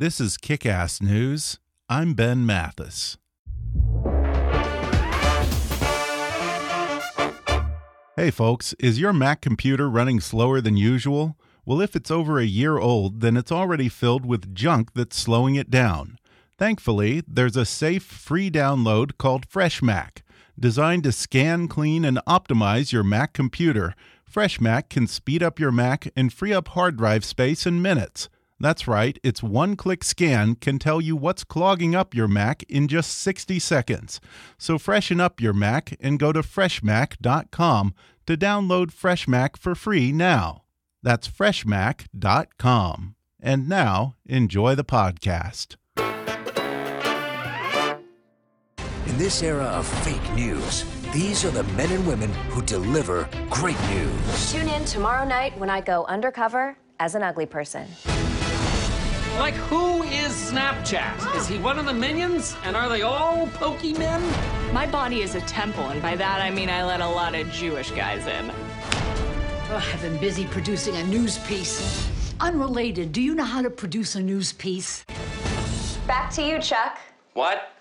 This is Kickass News. I'm Ben Mathis. Hey, folks, is your Mac computer running slower than usual? Well, if it's over a year old, then it's already filled with junk that's slowing it down. Thankfully, there's a safe, free download called FreshMac. Designed to scan, clean, and optimize your Mac computer, FreshMac can speed up your Mac and free up hard drive space in minutes. That's right, its one click scan can tell you what's clogging up your Mac in just 60 seconds. So freshen up your Mac and go to freshmac.com to download FreshMac for free now. That's freshmac.com. And now, enjoy the podcast. In this era of fake news, these are the men and women who deliver great news. Tune in tomorrow night when I go undercover as an ugly person. Like, who is Snapchat? Is he one of the minions? And are they all Pokemon? My body is a temple, and by that I mean I let a lot of Jewish guys in. Oh, I've been busy producing a news piece. Unrelated, do you know how to produce a news piece? Back to you, Chuck. What?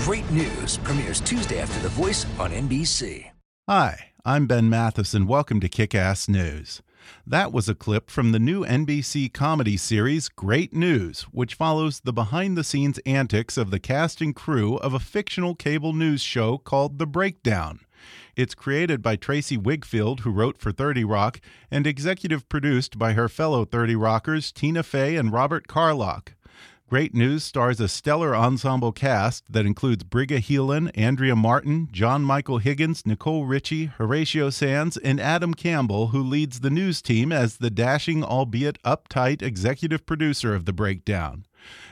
Great News premieres Tuesday after The Voice on NBC. Hi, I'm Ben Mathis, and welcome to Kickass News. That was a clip from the new NBC comedy series Great News, which follows the behind the scenes antics of the cast and crew of a fictional cable news show called The Breakdown. It's created by Tracey Wigfield, who wrote for 30 Rock, and executive produced by her fellow 30 Rockers Tina Fey and Robert Carlock. Great News stars a stellar ensemble cast that includes Briga Heelan, Andrea Martin, John Michael Higgins, Nicole Richie, Horatio Sanz, and Adam Campbell, who leads the news team as the dashing, albeit uptight, executive producer of The Breakdown.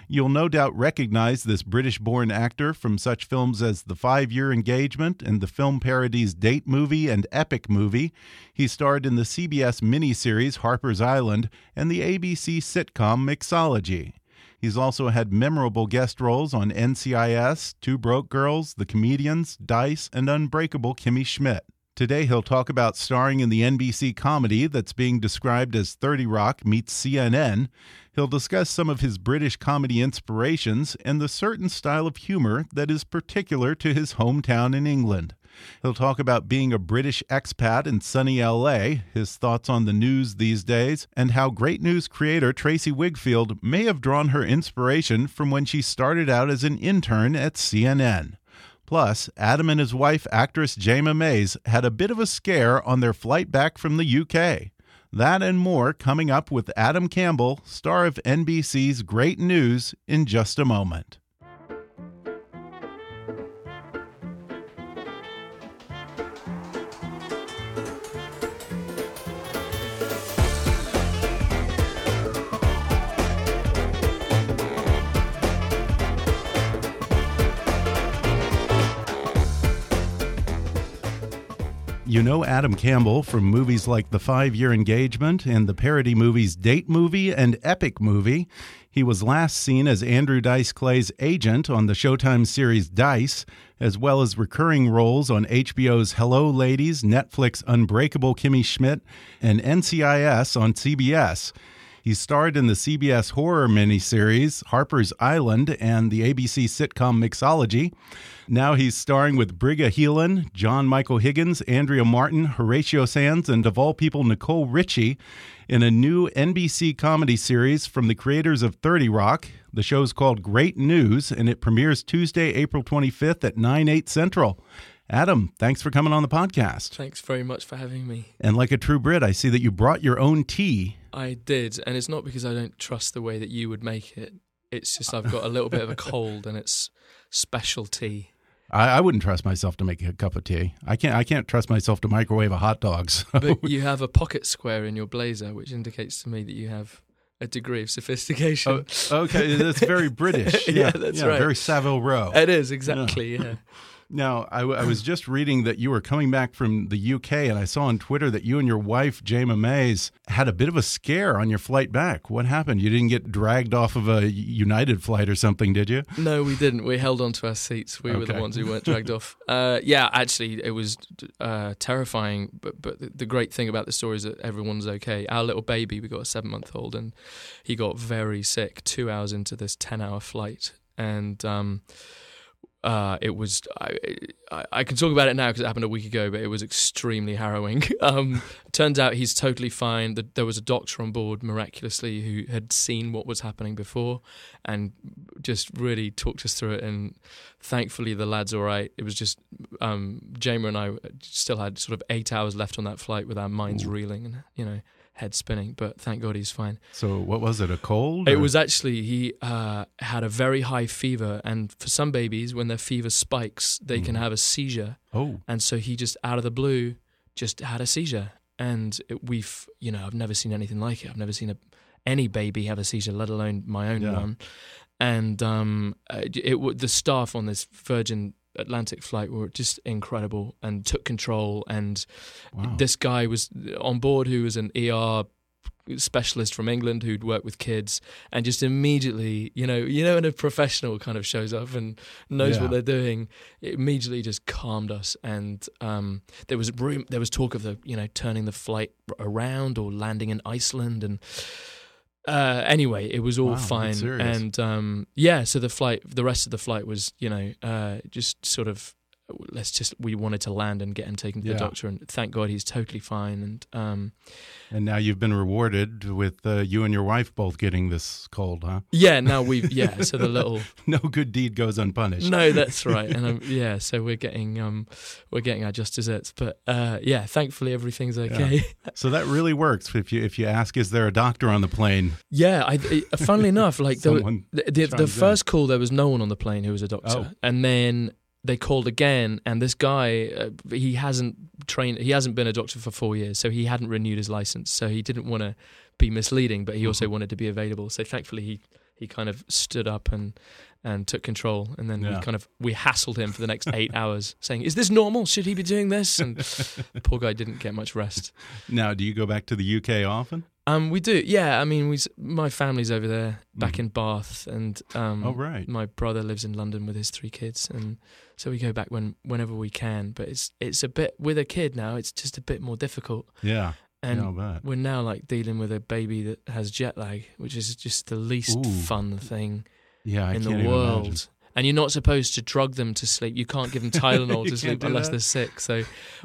You'll no doubt recognize this British born actor from such films as The Five Year Engagement and the film parodies Date Movie and Epic Movie. He starred in the CBS miniseries Harper's Island and the ABC sitcom Mixology. He's also had memorable guest roles on NCIS, Two Broke Girls, The Comedians, Dice, and Unbreakable Kimmy Schmidt. Today he'll talk about starring in the NBC comedy that's being described as 30 Rock meets CNN. He'll discuss some of his British comedy inspirations and the certain style of humor that is particular to his hometown in England. He'll talk about being a British expat in sunny LA, his thoughts on the news these days, and how great news creator Tracey Wigfield may have drawn her inspiration from when she started out as an intern at CNN. Plus, Adam and his wife, actress Jayma Mays, had a bit of a scare on their flight back from the UK. That and more coming up with Adam Campbell, star of NBC's Great News, in just a moment. You know Adam Campbell from movies like The Five Year Engagement and the parody movies Date Movie and Epic Movie. He was last seen as Andrew Dice Clay's agent on the Showtime series Dice, as well as recurring roles on HBO's Hello Ladies, Netflix Unbreakable Kimmy Schmidt, and NCIS on CBS. He starred in the CBS horror miniseries Harper's Island and the ABC sitcom Mixology. Now he's starring with Briga Heelan, John Michael Higgins, Andrea Martin, Horatio Sanz, and of all people, Nicole Richie in a new NBC comedy series from the creators of 30 Rock. The show's called Great News, and it premieres Tuesday, April 25th at 9, 8 Central. Adam, thanks for coming on the podcast. Thanks very much for having me. And like a true Brit, I see that you brought your own tea. I did, and it's not because I don't trust the way that you would make it. It's just I've got a little bit of a cold, and it's special tea. I, I, wouldn't trust myself to make a cup of tea. I can't. I can't trust myself to microwave a hot dog. So. But you have a pocket square in your blazer, which indicates to me that you have a degree of sophistication. Oh, okay, that's very British. yeah, yeah, that's yeah, right. Very Savile Row. It is exactly. yeah. yeah. Now, I, I, was just reading that you were coming back from the UK, and I saw on Twitter that you and your wife, Jayma Mays, had a bit of a scare on your flight back. What happened? You didn't get dragged off of a United flight or something, did you? No, we didn't. We held on to our seats. We okay. were the ones who weren't dragged off. Uh, yeah, actually, it was uh, terrifying. But but the great thing about the story is that everyone's okay. Our little baby, we got a seven month old, and he got very sick two hours into this ten hour flight, and. Um, uh, it was I, I, I, can talk about it now because it happened a week ago, but it was extremely harrowing. Um, turns out he's totally fine. The, there was a doctor on board miraculously who had seen what was happening before and just really talked us through it. And thankfully, the lad's all right. It was just um, Jayma and I still had sort of eight hours left on that flight with our minds reeling, and you know head spinning, but thank God he's fine. So, what was it? A cold? It was actually he uh, had a very high fever, and for some babies, when their fever spikes, they mm. can have a seizure. Oh, and so he just out of the blue just had a seizure, and it, we've you know I've never seen anything like it. I've never seen a, any baby have a seizure, let alone my own yeah. one. And um, it, it the staff on this Virgin Atlantic flight were just incredible and took control. And wow. this guy was on board who was an ER specialist from England who'd worked with kids and just immediately, you know, you know, when a professional kind of shows up and knows yeah. what they're doing, it immediately just calmed us. And um, there was room, there was talk of the, you know, turning the flight around or landing in Iceland and uh, anyway, it was all wow, fine, and um, yeah. So the flight, the rest of the flight was, you know, uh, just sort of let's just we wanted to land and get him taken to yeah. the doctor and thank god he's totally fine and um and now you've been rewarded with uh, you and your wife both getting this cold huh yeah now we've yeah so the little no good deed goes unpunished no that's right and um, yeah so we're getting um we're getting our just desserts but uh yeah thankfully everything's okay yeah. so that really works if you if you ask is there a doctor on the plane yeah i funnily enough like the, the, the first call there was no one on the plane who was a doctor oh. and then they called again, and this guy uh, he hasn't trained, he hasn't been a doctor for four years, so he hadn't renewed his license, so he didn't want to be misleading, but he also mm-hmm. wanted to be available. So thankfully, he he kind of stood up and and took control, and then yeah. we kind of we hassled him for the next eight hours, saying, "Is this normal? Should he be doing this?" And the poor guy didn't get much rest. Now, do you go back to the UK often? Um, we do, yeah. I mean, we my family's over there, back mm. in Bath, and um, oh right, my brother lives in London with his three kids, and so we go back when whenever we can. But it's it's a bit with a kid now. It's just a bit more difficult. Yeah, and yeah, we're now like dealing with a baby that has jet lag, which is just the least Ooh. fun thing yeah, in the world and you're not supposed to drug them to sleep. You can't give them Tylenol to sleep unless that. they're sick. So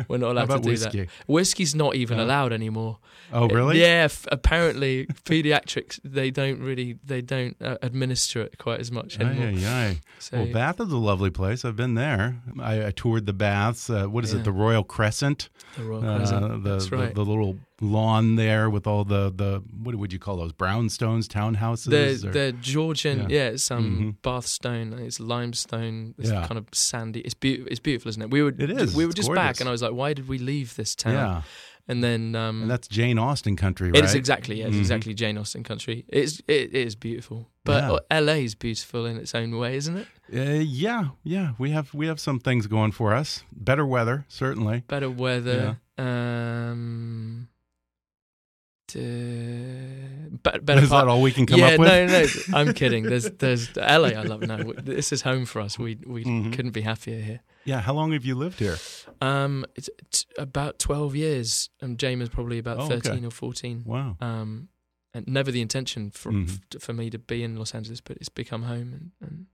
we're not allowed to do whiskey? that. Whiskey's not even allowed anymore. Oh, really? yeah. F- apparently, pediatrics they don't really they don't uh, administer it quite as much anymore. Aye, aye. So, well, Bath is a lovely place. I've been there. I, I toured the baths. Uh, what is yeah. it? The Royal Crescent. The Royal Crescent. Uh, the, That's right. The, the little lawn there with all the the what would you call those brownstones townhouses? The the Georgian, yeah, yeah it's um mm-hmm. Bath stone, it's limestone, it's yeah. kind of sandy. It's beautiful. It's beautiful, isn't it? We were it is. We were it's just gorgeous. back, and I was like, why did we leave this town? Yeah. And then, um, and that's Jane Austen country, right? It is exactly, yeah, it's mm-hmm. exactly Jane Austen country. It's it, it is beautiful, but yeah. LA is beautiful in its own way, isn't it? Uh, yeah, yeah. We have we have some things going for us. Better weather, certainly. Better weather. Yeah. Um, uh, better, better Is part. that all we can come yeah, up with? no, no, I'm kidding. There's, there's LA. I love. No, this is home for us. We, we mm-hmm. couldn't be happier here. Yeah. How long have you lived here? Um, it's, it's about twelve years. And Jayma's is probably about oh, thirteen okay. or fourteen. Wow. Um, and never the intention for mm -hmm. for me to be in Los Angeles, but it's become home, and, and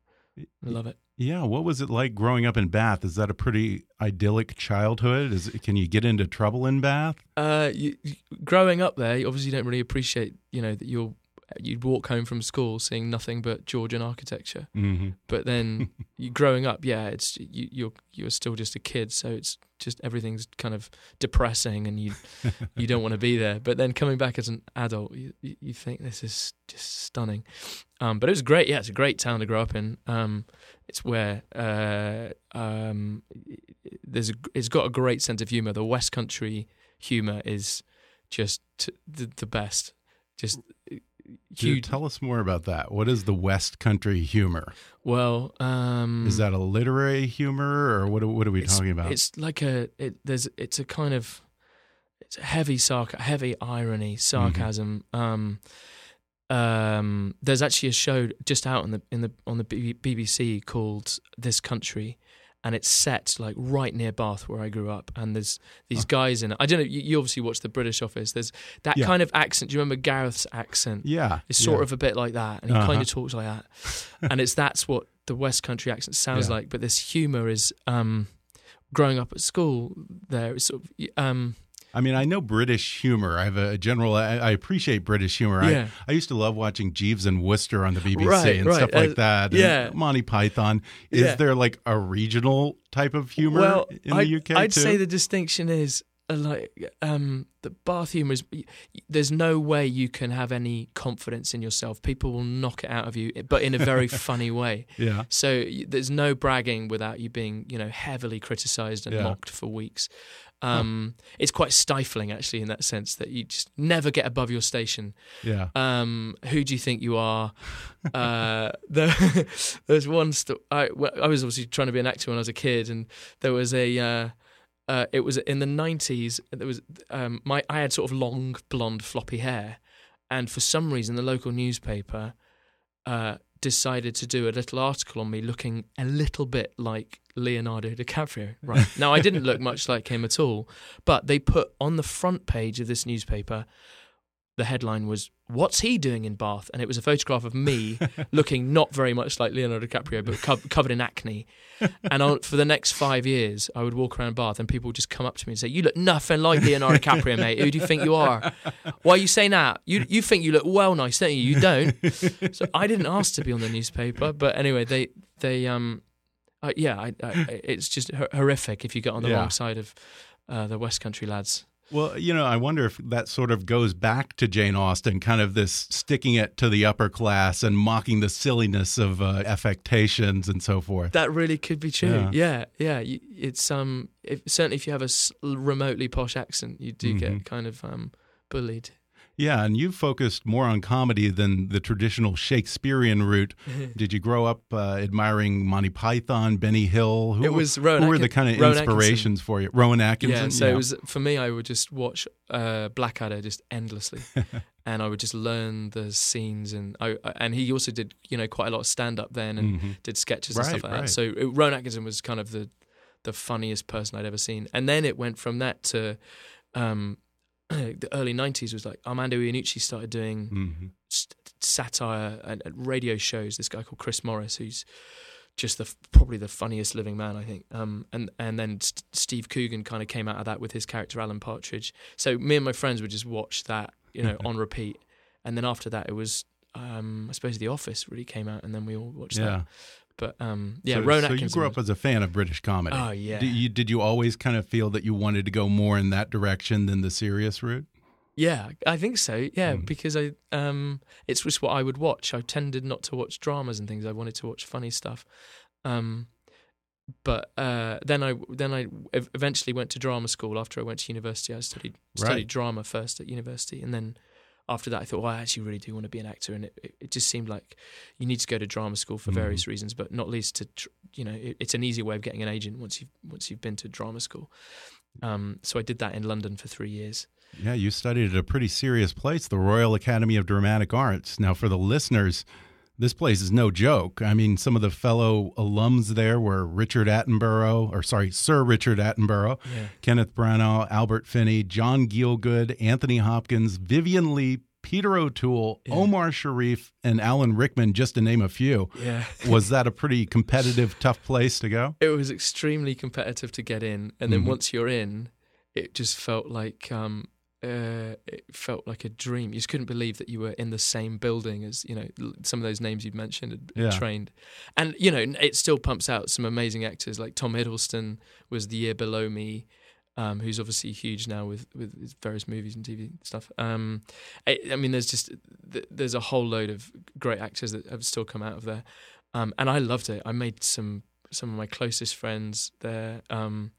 I love it. Yeah, what was it like growing up in Bath? Is that a pretty idyllic childhood? Is can you get into trouble in Bath? Uh, you, growing up there, obviously you don't really appreciate, you know, that you're you'd walk home from school seeing nothing but Georgian architecture. Mm-hmm. But then you growing up, yeah, it's you, you're you're still just a kid, so it's just everything's kind of depressing, and you you don't want to be there. But then coming back as an adult, you you think this is just stunning. Um, but it was great. Yeah, it's a great town to grow up in. Um, it's where uh, um, there's a, it's got a great sense of humor. The West Country humor is just the, the best. Just Dude, tell us more about that. What is the West Country humor? Well, um, is that a literary humor, or what? What are we talking about? It's like a it, there's it's a kind of it's a heavy sarc heavy irony, sarcasm. Mm -hmm. um, um, there's actually a show just out in the in the on the BBC called This Country, and it's set like right near Bath where I grew up. And there's these oh. guys in it. I don't know. You, you, obviously watch the British Office. There's that yeah. kind of accent. Do you remember Gareth's accent? Yeah, it's sort yeah. of a bit like that, and he uh-huh. kind of talks like that. and it's that's what the West Country accent sounds yeah. like. But this humour is um, growing up at school. There, it's sort of. Um, I mean, I know British humor. I have a general. I, I appreciate British humor. Yeah. I, I used to love watching Jeeves and Wooster on the BBC right, and right. stuff like that. yeah, Monty Python. Is yeah. there like a regional type of humor well, in I, the UK? I'd too? say the distinction is uh, like um, the Bath humor is. There's no way you can have any confidence in yourself. People will knock it out of you, but in a very funny way. Yeah. So there's no bragging without you being, you know, heavily criticised and yeah. mocked for weeks. Um, huh. It's quite stifling, actually, in that sense that you just never get above your station. Yeah. Um, who do you think you are? uh, there, there's one. St- I, I was obviously trying to be an actor when I was a kid, and there was a. Uh, uh, it was in the 90s. There was um, my. I had sort of long blonde floppy hair, and for some reason, the local newspaper uh, decided to do a little article on me looking a little bit like Leonardo DiCaprio. Right. now, I didn't look much like him at all, but they put on the front page of this newspaper the headline was "What's he doing in Bath?" and it was a photograph of me looking not very much like Leonardo DiCaprio, but co- covered in acne. And I, for the next five years, I would walk around Bath, and people would just come up to me and say, "You look nothing like Leonardo DiCaprio, mate. Who do you think you are? Why are you saying that? You you think you look well nice, don't you? You don't." So I didn't ask to be on the newspaper, but anyway, they they um, uh, yeah, I, I, it's just horrific if you get on the yeah. wrong side of uh, the West Country lads. Well, you know, I wonder if that sort of goes back to Jane Austen, kind of this sticking it to the upper class and mocking the silliness of uh, affectations and so forth. That really could be true. Yeah, yeah. yeah. It's um, if, certainly if you have a remotely posh accent, you do mm -hmm. get kind of um, bullied. Yeah, and you focused more on comedy than the traditional Shakespearean route. Did you grow up uh, admiring Monty Python, Benny Hill? Who, it was Rowan who were the kind of Rowan inspirations Atkinson. for you? Rowan Atkinson. Yeah, so yeah. it was for me. I would just watch uh, Blackadder just endlessly, and I would just learn the scenes. And I, and he also did you know quite a lot of stand up then, and mm -hmm. did sketches and stuff like right. that. So it, Rowan Atkinson was kind of the the funniest person I'd ever seen. And then it went from that to um, the early 90s was like Armando Iannucci started doing mm-hmm. satire and, and, radio shows. This guy called Chris Morris, who's just the probably the funniest living man, I think. Um, and and then St- Steve Coogan kind of came out of that with his character Alan Partridge. So me and my friends would just watch that, you know, on repeat. And then after that, it was um, I suppose The Office really came out, and then we all watched yeah. that. But um, yeah, so, Rowan so you grew up as a fan of British comedy. Oh yeah. Did you, did you always kind of feel that you wanted to go more in that direction than the serious route? Yeah, I think so. Yeah, mm. because I um, it's just what I would watch. I tended not to watch dramas and things. I wanted to watch funny stuff. Um, but uh, then I then I eventually went to drama school after I went to university. I studied studied right. drama first at university, and then after that, I thought, well, I actually really do want to be an actor, and it, it just seemed like you need to go to drama school for mm-hmm. various reasons, but not least to, you know, it, it's an easy way of getting an agent once you've once you've been to drama school. Um, so I did that in London for three years. Yeah, you studied at a pretty serious place, the Royal Academy of Dramatic Arts. Now, for the listeners, this place is no joke. I mean, some of the fellow alums there were Richard Attenborough, or sorry, Sir Richard Attenborough, yeah. Kenneth Branagh, Albert Finney, John Gielgud, Anthony Hopkins, Vivien Leigh, Peter O'Toole, yeah. Omar Sharif, and Alan Rickman, just to name a few. Yeah. was that a pretty competitive, tough place to go? It was extremely competitive to get in. And then mm -hmm. once you're in, it just felt like um, uh, it felt like a dream. You just couldn't believe that you were in the same building as you know some of those names you'd mentioned had yeah. trained, and you know it still pumps out some amazing actors like Tom Hiddleston was the year below me. Um, who's obviously huge now with, with various movies and TV stuff. Um, I, I, mean, there's just there's a whole load of great actors that have still come out of there, um, and I loved it. I made some some of my closest friends there. Um,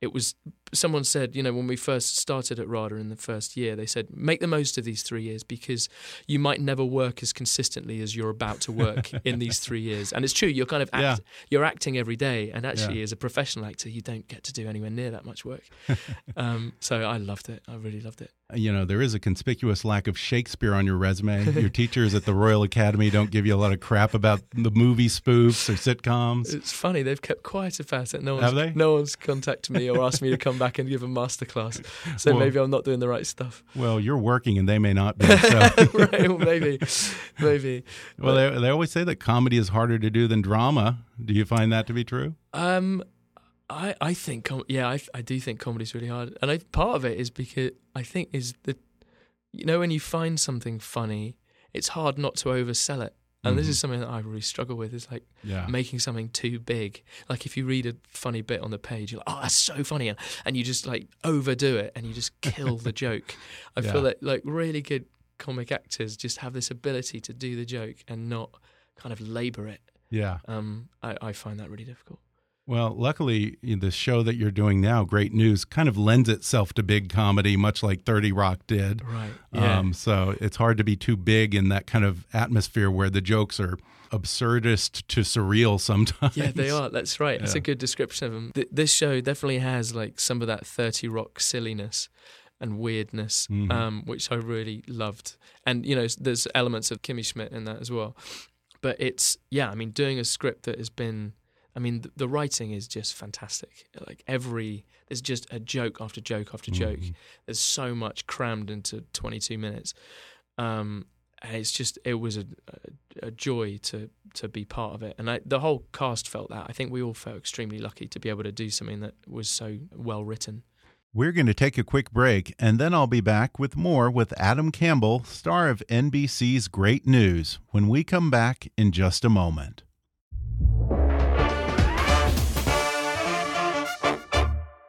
it was someone said, you know, when we first started at RADA in the first year, they said, make the most of these three years because you might never work as consistently as you're about to work in these three years. And it's true, you're kind of act, yeah. you're acting every day, and actually, yeah. as a professional actor, you don't get to do anywhere near that much work. um, so I loved it. I really loved it. You know, there is a conspicuous lack of Shakespeare on your resume. Your teachers at the Royal Academy don't give you a lot of crap about the movie spoofs or sitcoms. It's funny; they've kept quiet about it. No one's, Have they? No one's contacted me or asked me to come back and give a masterclass. So well, maybe I'm not doing the right stuff. Well, you're working and they may not be. So. right, well, maybe, maybe. Well, they, they always say that comedy is harder to do than drama. Do you find that to be true? Um, I I think yeah, I I do think comedy's really hard, and I part of it is because I think is that you know when you find something funny, it's hard not to oversell it. And mm-hmm. this is something that I really struggle with. Is like yeah. making something too big. Like if you read a funny bit on the page, you're like, "Oh, that's so funny," and you just like overdo it, and you just kill the joke. I yeah. feel that like really good comic actors just have this ability to do the joke and not kind of labor it. Yeah. Um, I, I find that really difficult. Well, luckily, the show that you're doing now, Great News, kind of lends itself to big comedy, much like 30 Rock did. Right. Yeah. Um, so it's hard to be too big in that kind of atmosphere where the jokes are absurdist to surreal sometimes. Yeah, they are. That's right. That's yeah. a good description of them. Th this show definitely has like some of that 30 Rock silliness and weirdness, mm -hmm. um, which I really loved. And, you know, there's elements of Kimmy Schmidt in that as well. But it's, yeah, I mean, doing a script that has been I mean, the, the, writing is just fantastic. Like every, there's just a joke after joke after joke. Mm. There's so much crammed into 22 minutes. Um, and it's just, it was a, a, a, joy to to be part of it. And I, the whole cast felt that. I think we all felt extremely lucky to be able to do something that was so well written. We're going to take a quick break, and then I'll be back with more with Adam Campbell, star of NBC's Great News, when we come back in just a moment.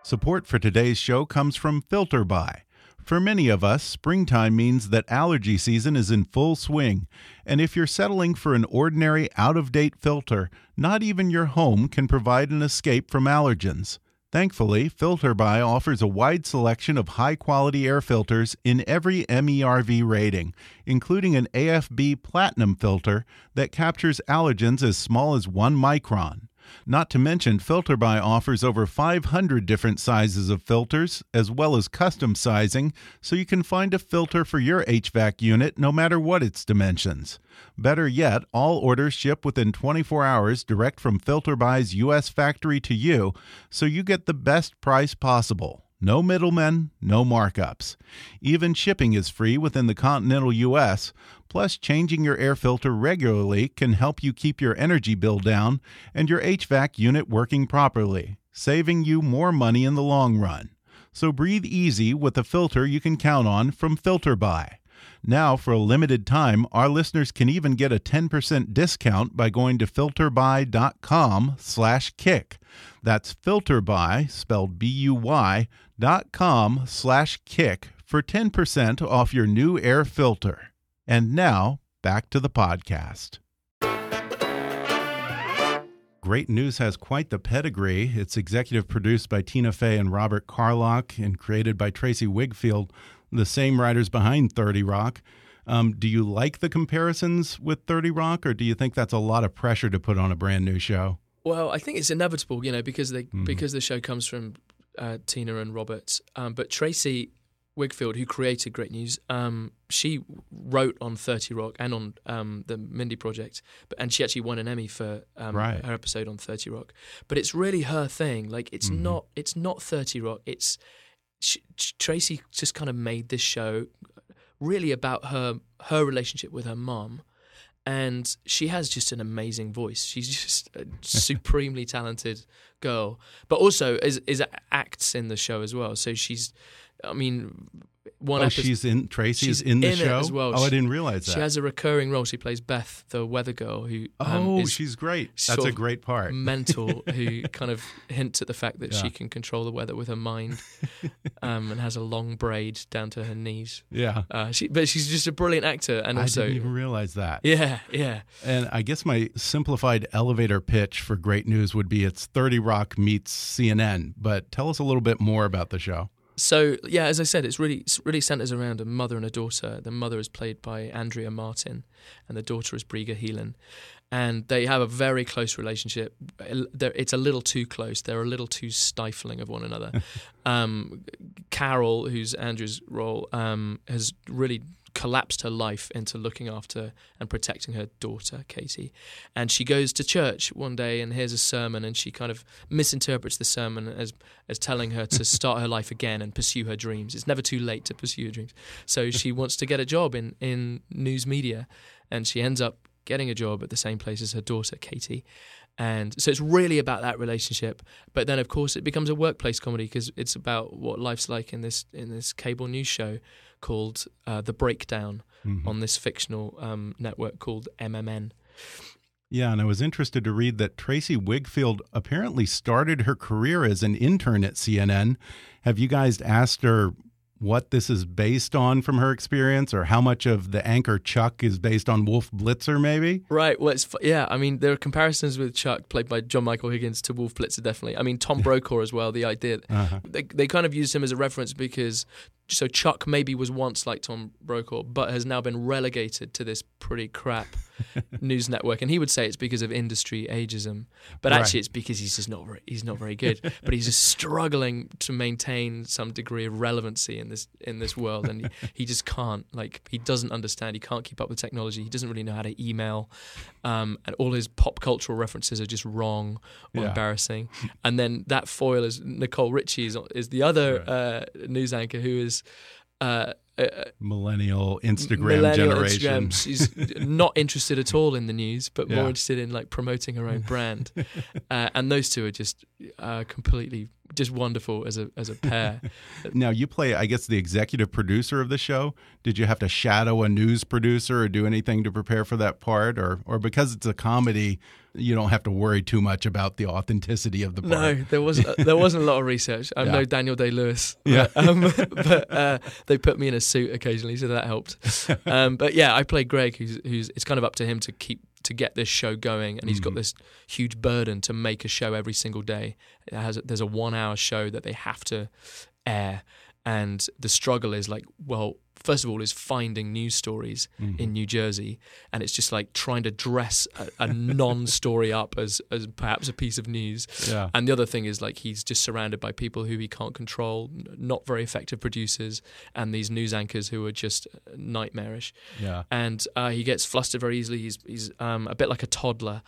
Support for today's show comes from FilterBuy. For many of us, springtime means that allergy season is in full swing. And if you're settling for an ordinary, out of date filter, not even your home can provide an escape from allergens. Thankfully, FilterBuy offers a wide selection of high quality air filters in every MERV rating, including an AFB Platinum filter that captures allergens as small as 1 micron. Not to mention, FilterBuy offers over 500 different sizes of filters, as well as custom sizing, so you can find a filter for your HVAC unit no matter what its dimensions. Better yet, all orders ship within 24 hours direct from FilterBuy's U.S. factory to you, so you get the best price possible. No middlemen, no markups. Even shipping is free within the continental U.S. Plus, changing your air filter regularly can help you keep your energy bill down and your HVAC unit working properly, saving you more money in the long run. So breathe easy with a filter you can count on from FilterBuy. Now, for a limited time, our listeners can even get a 10% discount by going to filterbuy.com/kick. That's filterbuy spelled B U Y dot com slash kick for 10% off your new air filter. And now, back to the podcast. Great News has quite the pedigree. It's executive produced by Tina Fey and Robert Carlock and created by Tracey Wigfield, the same writers behind 30 Rock. Um, do you like the comparisons with 30 Rock, or do you think that's a lot of pressure to put on a brand new show? Well, I think it's inevitable, you know, because they mm. because the show comes from uh, Tina and Robert. Um, but Tracey Wigfield, who created Great News, um, she wrote on Thirty Rock and on um, the Mindy Project, but and she actually won an Emmy for um, right. her episode on Thirty Rock. But it's really her thing. Like it's mm-hmm. not it's not Thirty Rock. It's she, Tracey just kind of made this show really about her her relationship with her mom. And she has just an amazing voice. She's just a supremely talented girl, but also is is acts in the show as well. So she's, I mean, one oh, episode. she's in Tracey's she's in the in show as well. Oh, I didn't realize that. She has a recurring role. She plays Beth, the weather girl, who um, oh, she's great. That's a great part. mental, who kind of hints at the fact that Yeah. she can control the weather with her mind, um, and has a long braid down to her knees. Yeah. Uh, she, but she's just a brilliant actor, and I also, didn't even realize that. yeah, yeah. And I guess my simplified elevator pitch for great news would be it's 30 Rock meets CNN. But tell us a little bit more about the show. So yeah, as I said, it's really it's really centers around a mother and a daughter. The mother is played by Andrea Martin, and the daughter is Briga Heelan, and they have a very close relationship. It's a little too close. They're a little too stifling of one another. um, Carol, who's Andrea's role, um, has really collapsed her life into looking after and protecting her daughter Katie. And she goes to church one day and hears a sermon and she kind of misinterprets the sermon as as telling her to start her life again and pursue her dreams. It's never too late to pursue your dreams. So she wants to get a job in in news media and she ends up getting a job at the same place as her daughter Katie. And so it's really about that relationship. But then of course it becomes a workplace comedy because it's about what life's like in this in this cable news show called uh, the breakdown on this fictional um, network called mmn Yeah, and I was interested to read that Tracey Wigfield apparently started her career as an intern at CNN. Have you guys asked her what this is based on from her experience, or how much of the anchor Chuck is based on Wolf Blitzer, maybe? Right. Well, it's yeah. I mean, there are comparisons with Chuck, played by John Michael Higgins, to Wolf Blitzer. Definitely. I mean, Tom Brokaw as well. The idea Uh-huh. they they kind of used him as a reference because so Chuck maybe was once like Tom Brokaw, but has now been relegated to this pretty crap news network. And he would say it's because of industry ageism, but Right. actually it's because he's just not very, he's not very good. but he's just struggling to maintain some degree of relevancy in this in this world, and he, he just can't. Like he doesn't understand. He can't keep up with technology. He doesn't really know how to email, um, and all his pop cultural references are just wrong or Yeah. embarrassing. And then that foil is Nicole Richie is, is the other uh, news anchor who is. Uh, uh, Millennial Instagram millennial generation. Instagram. She's not interested at all in the news, but Yeah. more interested in like promoting her own brand. uh, and those two are just uh, completely just wonderful as a as a pair. Now you play, I guess, the executive producer of the show. Did you have to shadow a news producer or do anything to prepare for that part, or or because it's a comedy, you don't have to worry too much about the authenticity of the part? No, there was there wasn't a lot of research. I'm Yeah. no Daniel Day Lewis. Yeah. um, but uh, they put me in a suit occasionally, so that helped. Um, but yeah, I played Greg, who's who's it's kind of up to him to keep to get this show going, and he's got mm-hmm. this huge burden to make a show every single day. It has there's a one hour show that they have to air, and the struggle is like, well, first of all, is finding news stories in New Jersey, and it's just like trying to dress a, a non-story up as as perhaps a piece of news. Yeah. And the other thing is like he's just surrounded by people who he can't control, not very effective producers, and these news anchors who are just nightmarish. Yeah. And uh, he gets flustered very easily. He's he's um, a bit like a toddler.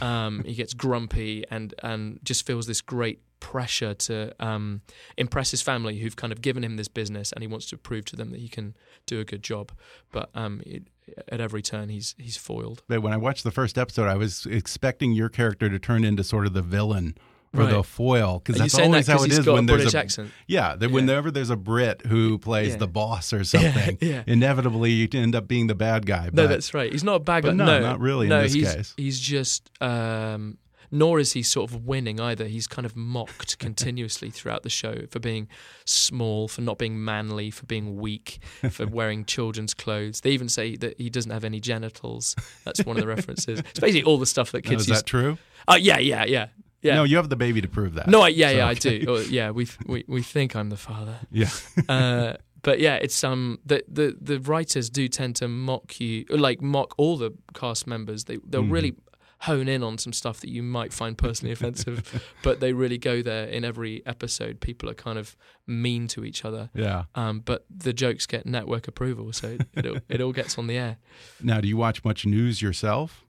Um, he gets grumpy and and just feels this great pressure to um, impress his family, who've kind of given him this business, and he wants to prove to them that he can do a good job. But um, it, at every turn, he's he's foiled. But when I watched the first episode, I was expecting your character to turn into sort of the villain or the foil because that's saying that always how it is when there's British a accent? Yeah, that Yeah. whenever there's a Brit who plays Yeah. the boss or something, yeah. inevitably you end up being the bad guy. No, that's right. He's not a bad guy. no, no, not really in No, this he's, case. He's just. Um, nor is he sort of winning either. He's kind of mocked continuously throughout the show for being small, for not being manly, for being weak, for wearing children's clothes. They even say that he doesn't have any genitals. That's one of the references. It's basically all the stuff that No, kids is use. that true? Uh, yeah, yeah, yeah. Yeah. No, you have the baby to prove that. No, I, yeah, So, yeah, okay. I do. Oh, yeah, we we we think I'm the father. Yeah. uh, but yeah, it's um the, the the writers do tend to mock you, like mock all the cast members. They they'll Mhm. really hone in on some stuff that you might find personally offensive, but they really go there in every episode. People are kind of mean to each other. Yeah. Um, but the jokes get network approval, so it all, it all gets on the air. Now, do you watch much news yourself?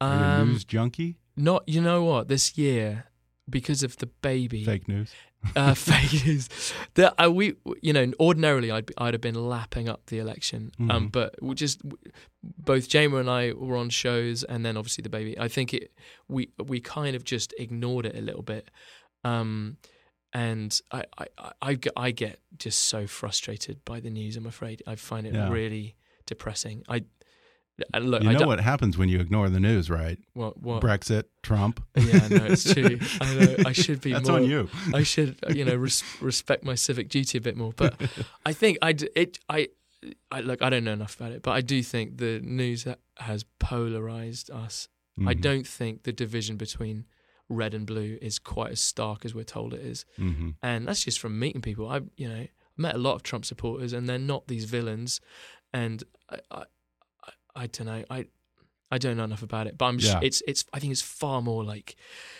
Are you a Um, news junkie? Not, you know what? This year, because of the baby, Fake news. Uh, fake news. That uh, we, you know, ordinarily I'd be, I'd have been lapping up the election, um, Mhm. but we just both Jayma and I were on shows, and then obviously the baby. I think it we we kind of just ignored it a little bit, um, and I, I, I, I get- I get just so frustrated by the news. I'm afraid I find it Yeah. really depressing. I look, you I know what happens when you ignore the news, right? What- what? Brexit, Trump. Yeah, no, it's true. I know. I should be That's more. on you. I should, uh, you know, res- respect my civic duty a bit more. But I think I it I. I look. I don't know enough about it, but I do think the news has polarized us. I Mhm. don't think the division between red and blue is quite as stark as we're told it is. Mhm. and that's just from meeting people. I, you know, met a lot of Trump supporters, and they're not these villains. And I, I, I, don't know. I, I don't know enough about it, but I'm. sh It's, it's. I think it's far more like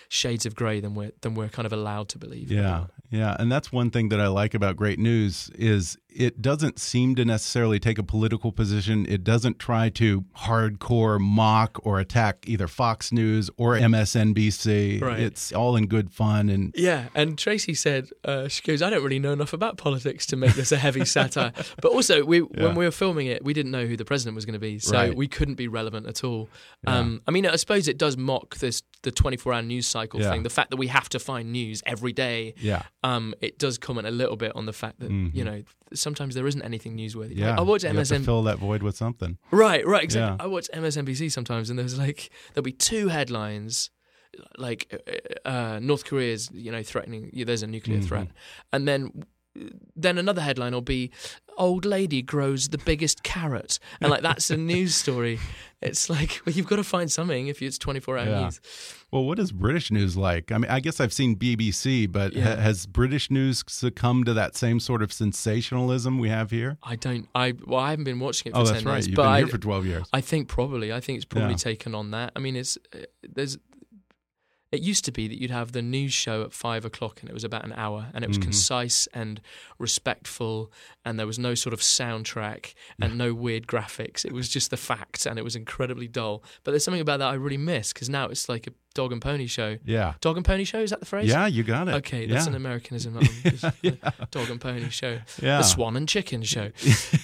shades of grey than we're than we're kind of allowed to believe. Yeah, yeah, and that's one thing that I like about Great News is it doesn't seem to necessarily take a political position. It doesn't try to hardcore mock or attack either Fox News or MSNBC. Right. It's all in good fun and Yeah, and Tracey said uh, she goes, "I don't really know enough about politics to make this a heavy satire." But also, we Yeah. when we were filming it, we didn't know who the president was going to be, so Right. we couldn't be relevant at all. Yeah. Um, I mean, I suppose it does mock this the twenty four hour news cycle Yeah. thing, the fact that we have to find news every day. Yeah. um, it does comment a little bit on the fact that Mhm. you know sometimes there isn't anything newsworthy. yeah, Like, I watch to fill that void with something. Right, right, exactly. Yeah. I watch MSNBC sometimes, and there's like there'll be two headlines, like uh, uh, North Korea's you know threatening. Yeah, there's a nuclear Mhm. threat, and then then another headline will be old lady grows the biggest carrot, and like that's a news story. It's like well, you've got to find something if it's 24 hour Yeah. news. Well, what is British news like? I mean, I guess I've seen BBC, but Yeah. ha has British news succumbed to that same sort of sensationalism we have here? I don't. I well, I haven't been watching it for Oh, 10 that's right. years, You've but been I, here for 12 years. I think probably. I think it's probably Yeah. taken on that. I mean, it's uh, there's. It used to be that you'd have the news show at five o'clock, and it was about an hour, and it was Mhm. concise and respectful, and there was no sort of soundtrack and no weird graphics. It was just the facts, and it was incredibly dull. But there's something about that I really miss because now it's like a dog and pony show. Yeah. Dog and pony show is that the phrase? Yeah, you got it. Okay, that's Yeah. an Americanism. that Yeah. Dog and pony show. Yeah. The swan and chicken show.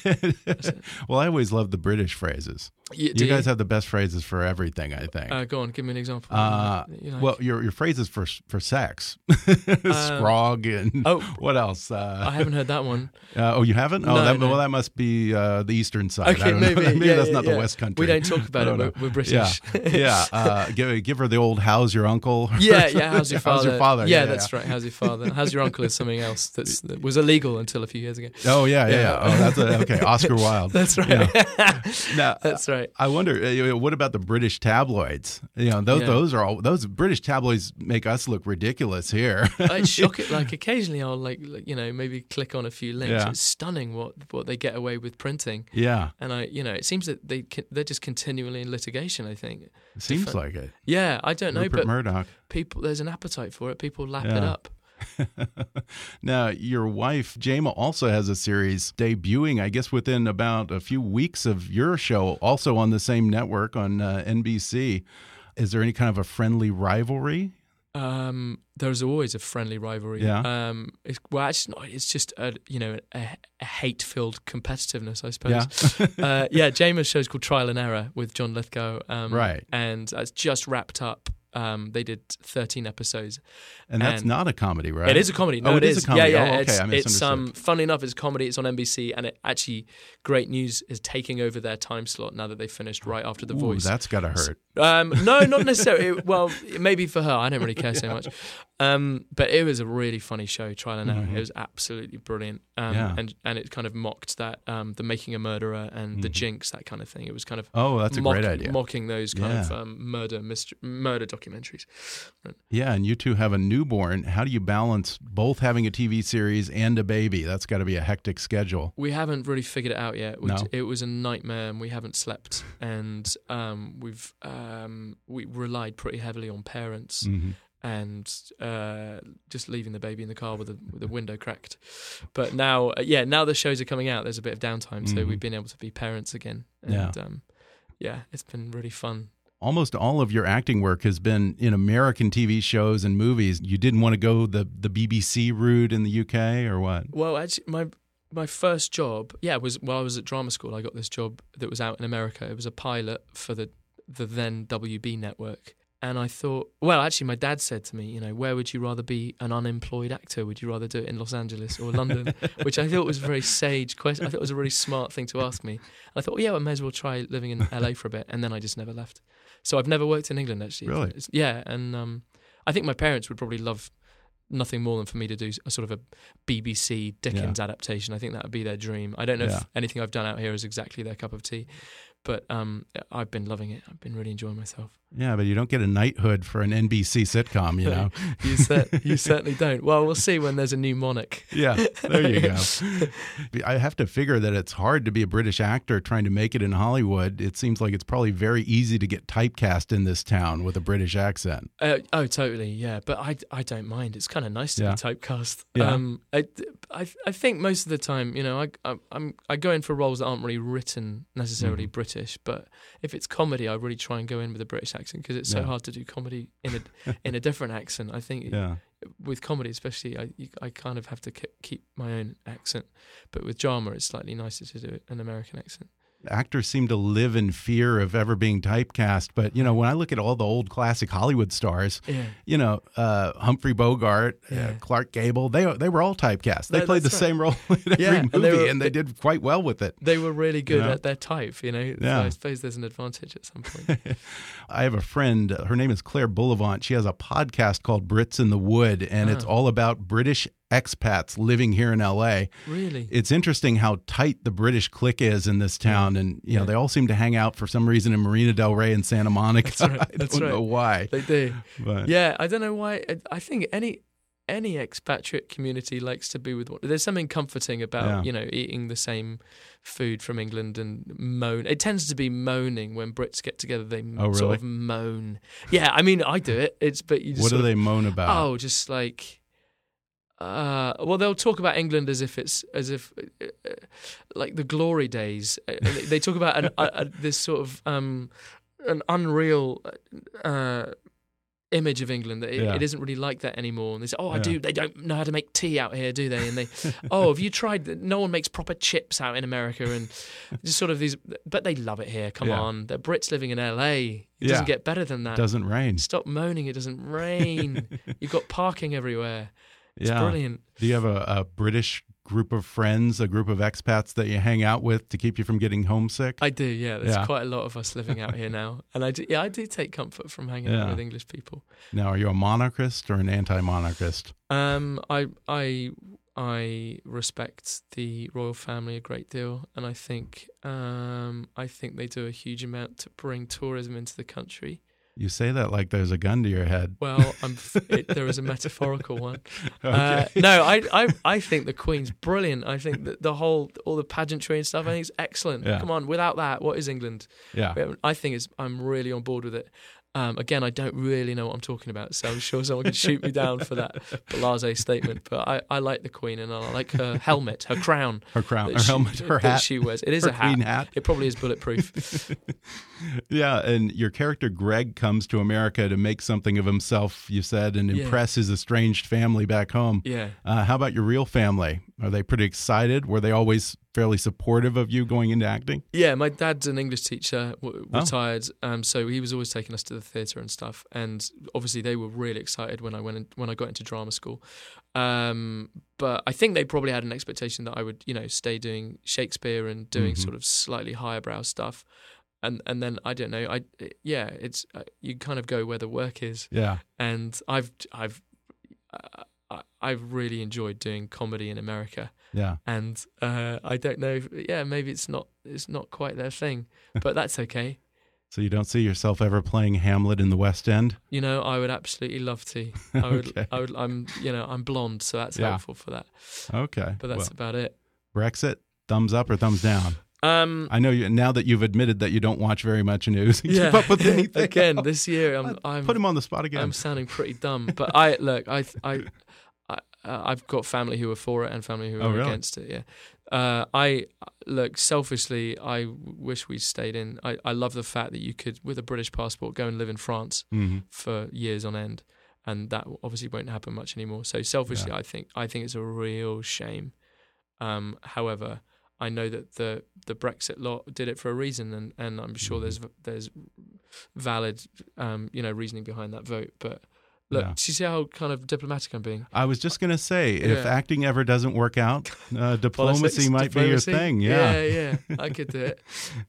well, I always love the British phrases. You- you guys you? have the best phrases for everything, I think. Uh, go on, give me an example. Uh, You like- well, your your phrases for for sex, scrog, and oh, what else? Uh, I haven't heard that one. Uh, oh, you haven't? Oh, No, that, no. well, that must be uh, the eastern side. I Okay, don't know. maybe. maybe that's not the west country. We don't talk about it. We're- we're British. Yeah, yeah. Uh, give give her the old "How's your uncle?" Yeah, yeah. How's your father? How's your father? Yeah, that's right. How's your father? How's your uncle is something else that's, that was illegal until a few years ago. Oh yeah, yeah. yeah. Oh, that's a, okay. Oscar Wilde. That's right. Yeah. Now, That's right. I wonder, uh, what about the British tabloids? You know, those Yeah. those are all those British tabloids make us look ridiculous here. I shock it. Like occasionally, I'll like, you know maybe click on a few links. Yeah. It's stunning what what they get away with printing. Yeah. and I you know it seems that they they're just continually in litigation. I think It seems Different- like it. Yeah, I don't know, Rupert but Murdoch. people there's an appetite for it. People lap it up. now, your wife, Jayma, also has a series debuting, I guess, within about a few weeks of your show, also on the same network on uh, NBC. Is there any kind of a friendly rivalry? Um, there's always a friendly rivalry. Yeah. Um, it's, well, actually, not. It's just a you know a, a hate-filled competitiveness, I suppose. Yeah. uh, yeah. Jayma's show is called Trial and Error with John Lithgow. Um, Right. And it's just wrapped up. Um, they did 13 episodes. And that's not a comedy, right? It is a comedy. No, oh, it is. a comedy. Yeah, yeah. Oh, okay, it's, I it's um, funnily enough, it's a comedy. It's on NBC, and it actually, Great News is taking over their time slot now that they finished right after The Ooh, Voice. that's gotta hurt. Um, no, not necessarily. well, maybe for her. I don't really care so much. Um, but it was a really funny show, Trial and Error. Mhm. It was absolutely brilliant. Um, Yeah. and and it kind of mocked that um, the making a murderer and the Mhm. Jinx, that kind of thing. It was kind of Oh, that's a mock- great idea. Mocking those kind of Yeah. um, murder mystery, murder documentaries. Yeah, and you two have a newborn. How do you balance both having a TV series and a baby? That's got to be a hectic schedule. We haven't really figured it out yet. We No? It was a nightmare, and we haven't slept, and um, we've um, we relied pretty heavily on parents. Mhm. And uh, just leaving the baby in the car with the, with the window cracked, but now, uh, yeah, now the shows are coming out. There's a bit of downtime, so Mhm. we've been able to be parents again. Yeah. And, um, yeah, it's been really fun. Almost all of your acting work has been in American TV shows and movies. You didn't want to go the the BBC route in the UK or what? Well, actually, my my first job, yeah, was while I was at drama school. I got this job that was out in America. It was a pilot for the the then WB network. And I thought, well, actually, my dad said to me, you know, where would you rather be an unemployed actor? Would you rather do it in Los Angeles or London? Which I thought was a very sage question. I thought it was a really smart thing to ask me. And I thought, well, yeah, I may as well try living in LA for a bit. And then I just never left. So I've never worked in England, actually. Really? It's, yeah. And um, I think my parents would probably love nothing more than for me to do a sort of a BBC Dickens yeah. adaptation. I think that would be their dream. I don't know yeah. if anything I've done out here is exactly their cup of tea, but um, I've been loving it. I've been really enjoying myself. Yeah, but you don't get a knighthood for an NBC sitcom, you know. you, cer- you certainly don't. Well, we'll see when there's a new monarch. Yeah, there you go. I have to figure that it's hard to be a British actor trying to make it in Hollywood. It seems like it's probably very easy to get typecast in this town with a British accent. Uh, oh, totally. Yeah, but I, I don't mind. It's kind of nice to yeah. be typecast. Yeah. Um, I, I, I think most of the time, you know, I, I, am I go in for roles that aren't really written necessarily mm. British, but if it's comedy, I really try and go in with a British accent because it's so yeah. hard to do comedy in a in a different accent. I think yeah. with comedy, especially, I I kind of have to keep my own accent, but with drama, it's slightly nicer to do an American accent actors seem to live in fear of ever being typecast. But you know, when I look at all the old classic Hollywood stars, yeah. you know, uh, Humphrey Bogart, uh, yeah. uh, Clark Gable, they they were all typecast. They no, played the right. same role in every movie, and they, were, and they, did quite well with it. They were really good you know? at their type. You know, yeah. So I suppose there's an advantage at some point. I have a friend. Her name is Claire Boulevant. She has a podcast called Brits in the Wood, and oh. it's all about British expats living here in LA. Really? It's interesting how tight the British clique is in this town. Yeah. And, you know, yeah. they all seem to hang out for some reason in Marina Del Rey and Santa Monica. That's right. I don't right. know why. They do. But. Yeah, I don't know why. I think any any expatriate community likes to be with one. There's something comforting about yeah. you know eating the same food from England and moan. It tends to be moaning when Brits get together. They oh, really? sort of moan. Yeah, I mean I do it. It's but you. what do they moan about? Oh, just like uh, well, they'll talk about England as if it's as if uh, uh like the glory days. Uh, they talk about an, this sort of um, an unreal uh, image of England that it, yeah. it isn't really like that anymore. And they say, "Oh, I yeah. do. They don't know how to make tea out here, do they?" And they, "Oh, have you tried? No one makes proper chips out in America." And just sort of these, but they love it here. Come yeah. on, the Brits living in LA. It doesn't get better than that. Doesn't rain. Stop moaning. It doesn't rain. You've got parking everywhere. It's yeah. brilliant. Do you have a, a, British group of friends, a group of expats that you hang out with to keep you from getting homesick? I do. Yeah, there's yeah. quite a lot of us living out here now, and I do. Yeah, I do take comfort from hanging yeah. out with English people. Now, are you a monarchist or an anti-monarchist? Um, I I I respect the royal family a great deal, and I think um, I think they do a huge amount to bring tourism into the country. You say that like there's a gun to your head. Well, it, there is a metaphorical one. okay. uh, no, I, I I think the Queen's brilliant. I think that the whole all the pageantry and stuff. I think it's excellent. Yeah. Come on, without that, what is England? Yeah, I think it's. I'm really on board with it. Um, again, I don't really know what I'm talking about, so I'm sure someone can shoot me down for that blase statement. But I, I like the Queen, and I like her helmet, her crown, her crown, her she, helmet, her hat. She wears. It is her a hat. hat. It probably is bulletproof. yeah, and your character Greg comes to America to make something of himself. You said, and impress yeah. his estranged family back home. Yeah. Uh, how about your real family? Are they pretty excited? Were they always fairly supportive of you going into acting? Yeah, my dad's an English teacher, retired, oh. um, so he was always taking us to the theatre and stuff. And obviously, they were really excited when I went in, when I got into drama school. Um, but I think they probably had an expectation that I would, you know, stay doing Shakespeare and doing mm-hmm. sort of slightly higher brow stuff. And and then I don't know, I yeah, it's uh, you kind of go where the work is. Yeah. And I've I've. Uh, I've really enjoyed doing comedy in America. Yeah. And uh, I don't know. If, yeah, maybe it's not. It's not quite their thing, but that's okay. So you don't see yourself ever playing Hamlet in the West End? You know, I would absolutely love to. I would. okay. I would. I'm. You know, I'm blonde, so that's yeah. helpful for that. Okay. But that's well, about it. Brexit, thumbs up or thumbs down? Um, I know you now that you've admitted that you don't watch very much news. yeah, keep up with anything. again, this year I'm, I'm put him on the spot again. I'm sounding pretty dumb, but I look. I I uh, I've got family who are for it and family who are oh, really? against it. Yeah, Uh, I look selfishly. I wish we'd stayed in. I, I love the fact that you could, with a British passport, go and live in France mm-hmm. for years on end, and that obviously won't happen much anymore. So selfishly, Yeah. I think I think it's a real shame. Um, however, I know that the the Brexit lot did it for a reason, and, and I'm sure there's Mm-hmm. there's valid um, you know reasoning behind that vote. But look, Yeah. do you see how kind of diplomatic I'm being? I was just going to say, if Yeah. acting ever doesn't work out, uh, diplomacy Politics, might diplomacy. be your thing. Yeah. yeah, yeah. I could do it.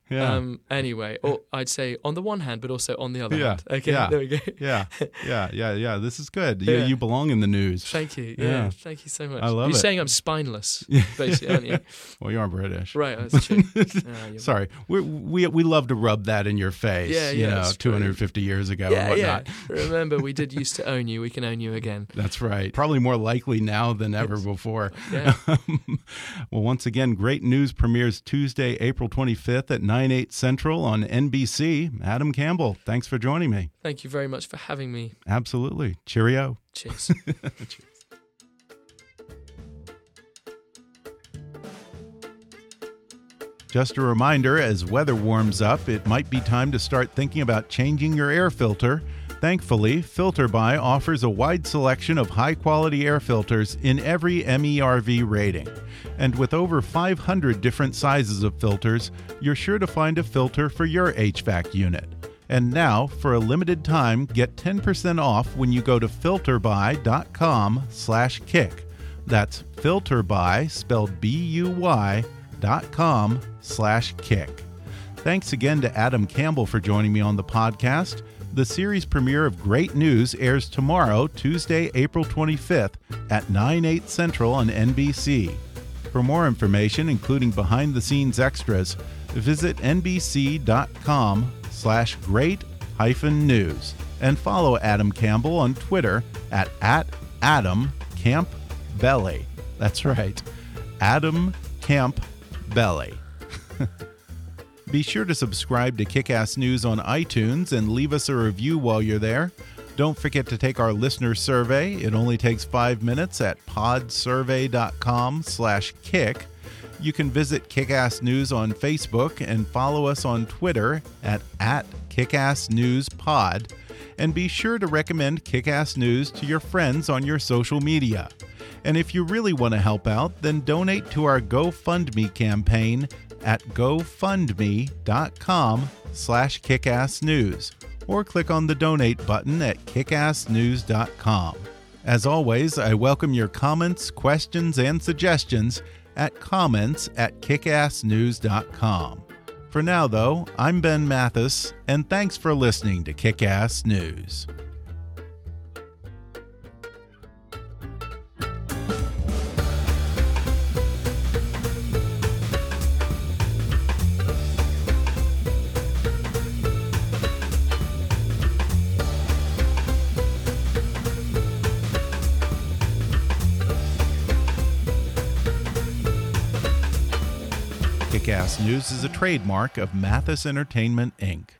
Yeah. Um, anyway, or I'd say on the one hand, but also on the other Yeah, hand. Okay, yeah. there we go. yeah, yeah, yeah, yeah. This is good. You, Yeah. you belong in the news. Thank you. Yeah, Yeah. thank you so much. I love You're it. saying I'm spineless, basically, aren't you? well, you are British, Right, that's true. You're- Sorry, we, we we love to rub that in your face. Yeah, you know, it's true. 250 years ago yeah, yeah. Remember, we did used to own you. We can own you again. That's right. Probably more likely now than ever before. Yeah. well, once again, great news premieres Tuesday, April 25th at 9 8 Central on NBC. Adam Campbell, thanks for joining me. Thank you very much for having me. Absolutely. Cheerio. Cheers. Just a reminder as weather warms up, it might be time to start thinking about changing your air filter. Thankfully, FilterBuy offers a wide selection of high quality air filters in every MERV rating. And with over 500 different sizes of filters, you're sure to find a filter for your HVAC unit. And now, for a limited time, get 10% off when you go to filterbuy.com/kick. That's filterbuy spelled B U Y dot com slash kick. Thanks again to Adam Campbell for joining me on the podcast. The series premiere of Great News airs tomorrow, Tuesday, April 25th at 9, 8 Central on NBC. For more information, including behind-the-scenes extras, visit nbc.com slash great hyphen news and follow Adam Campbell on Twitter at, at Adam Camp Belly. That's right, Adam Camp Belly. Be sure to subscribe to Kickass News on iTunes and leave us a review while you're there. Don't forget to take our listener survey. It only takes five minutes at podsurvey.com/kick. You can visit Kickass News on Facebook and follow us on Twitter at, at KickassNewsPod. And be sure to recommend Kickass News to your friends on your social media. And if you really want to help out, then donate to our GoFundMe campaign at gofundme.com slash kickassnews or click on the donate button at kickassnews.com. As always, I welcome your comments, questions, and suggestions at comments at kickassnews.com. For now, though, I'm Ben Mathis, and thanks for listening to Kickass News. Is a trademark of Mathis Entertainment, Inc.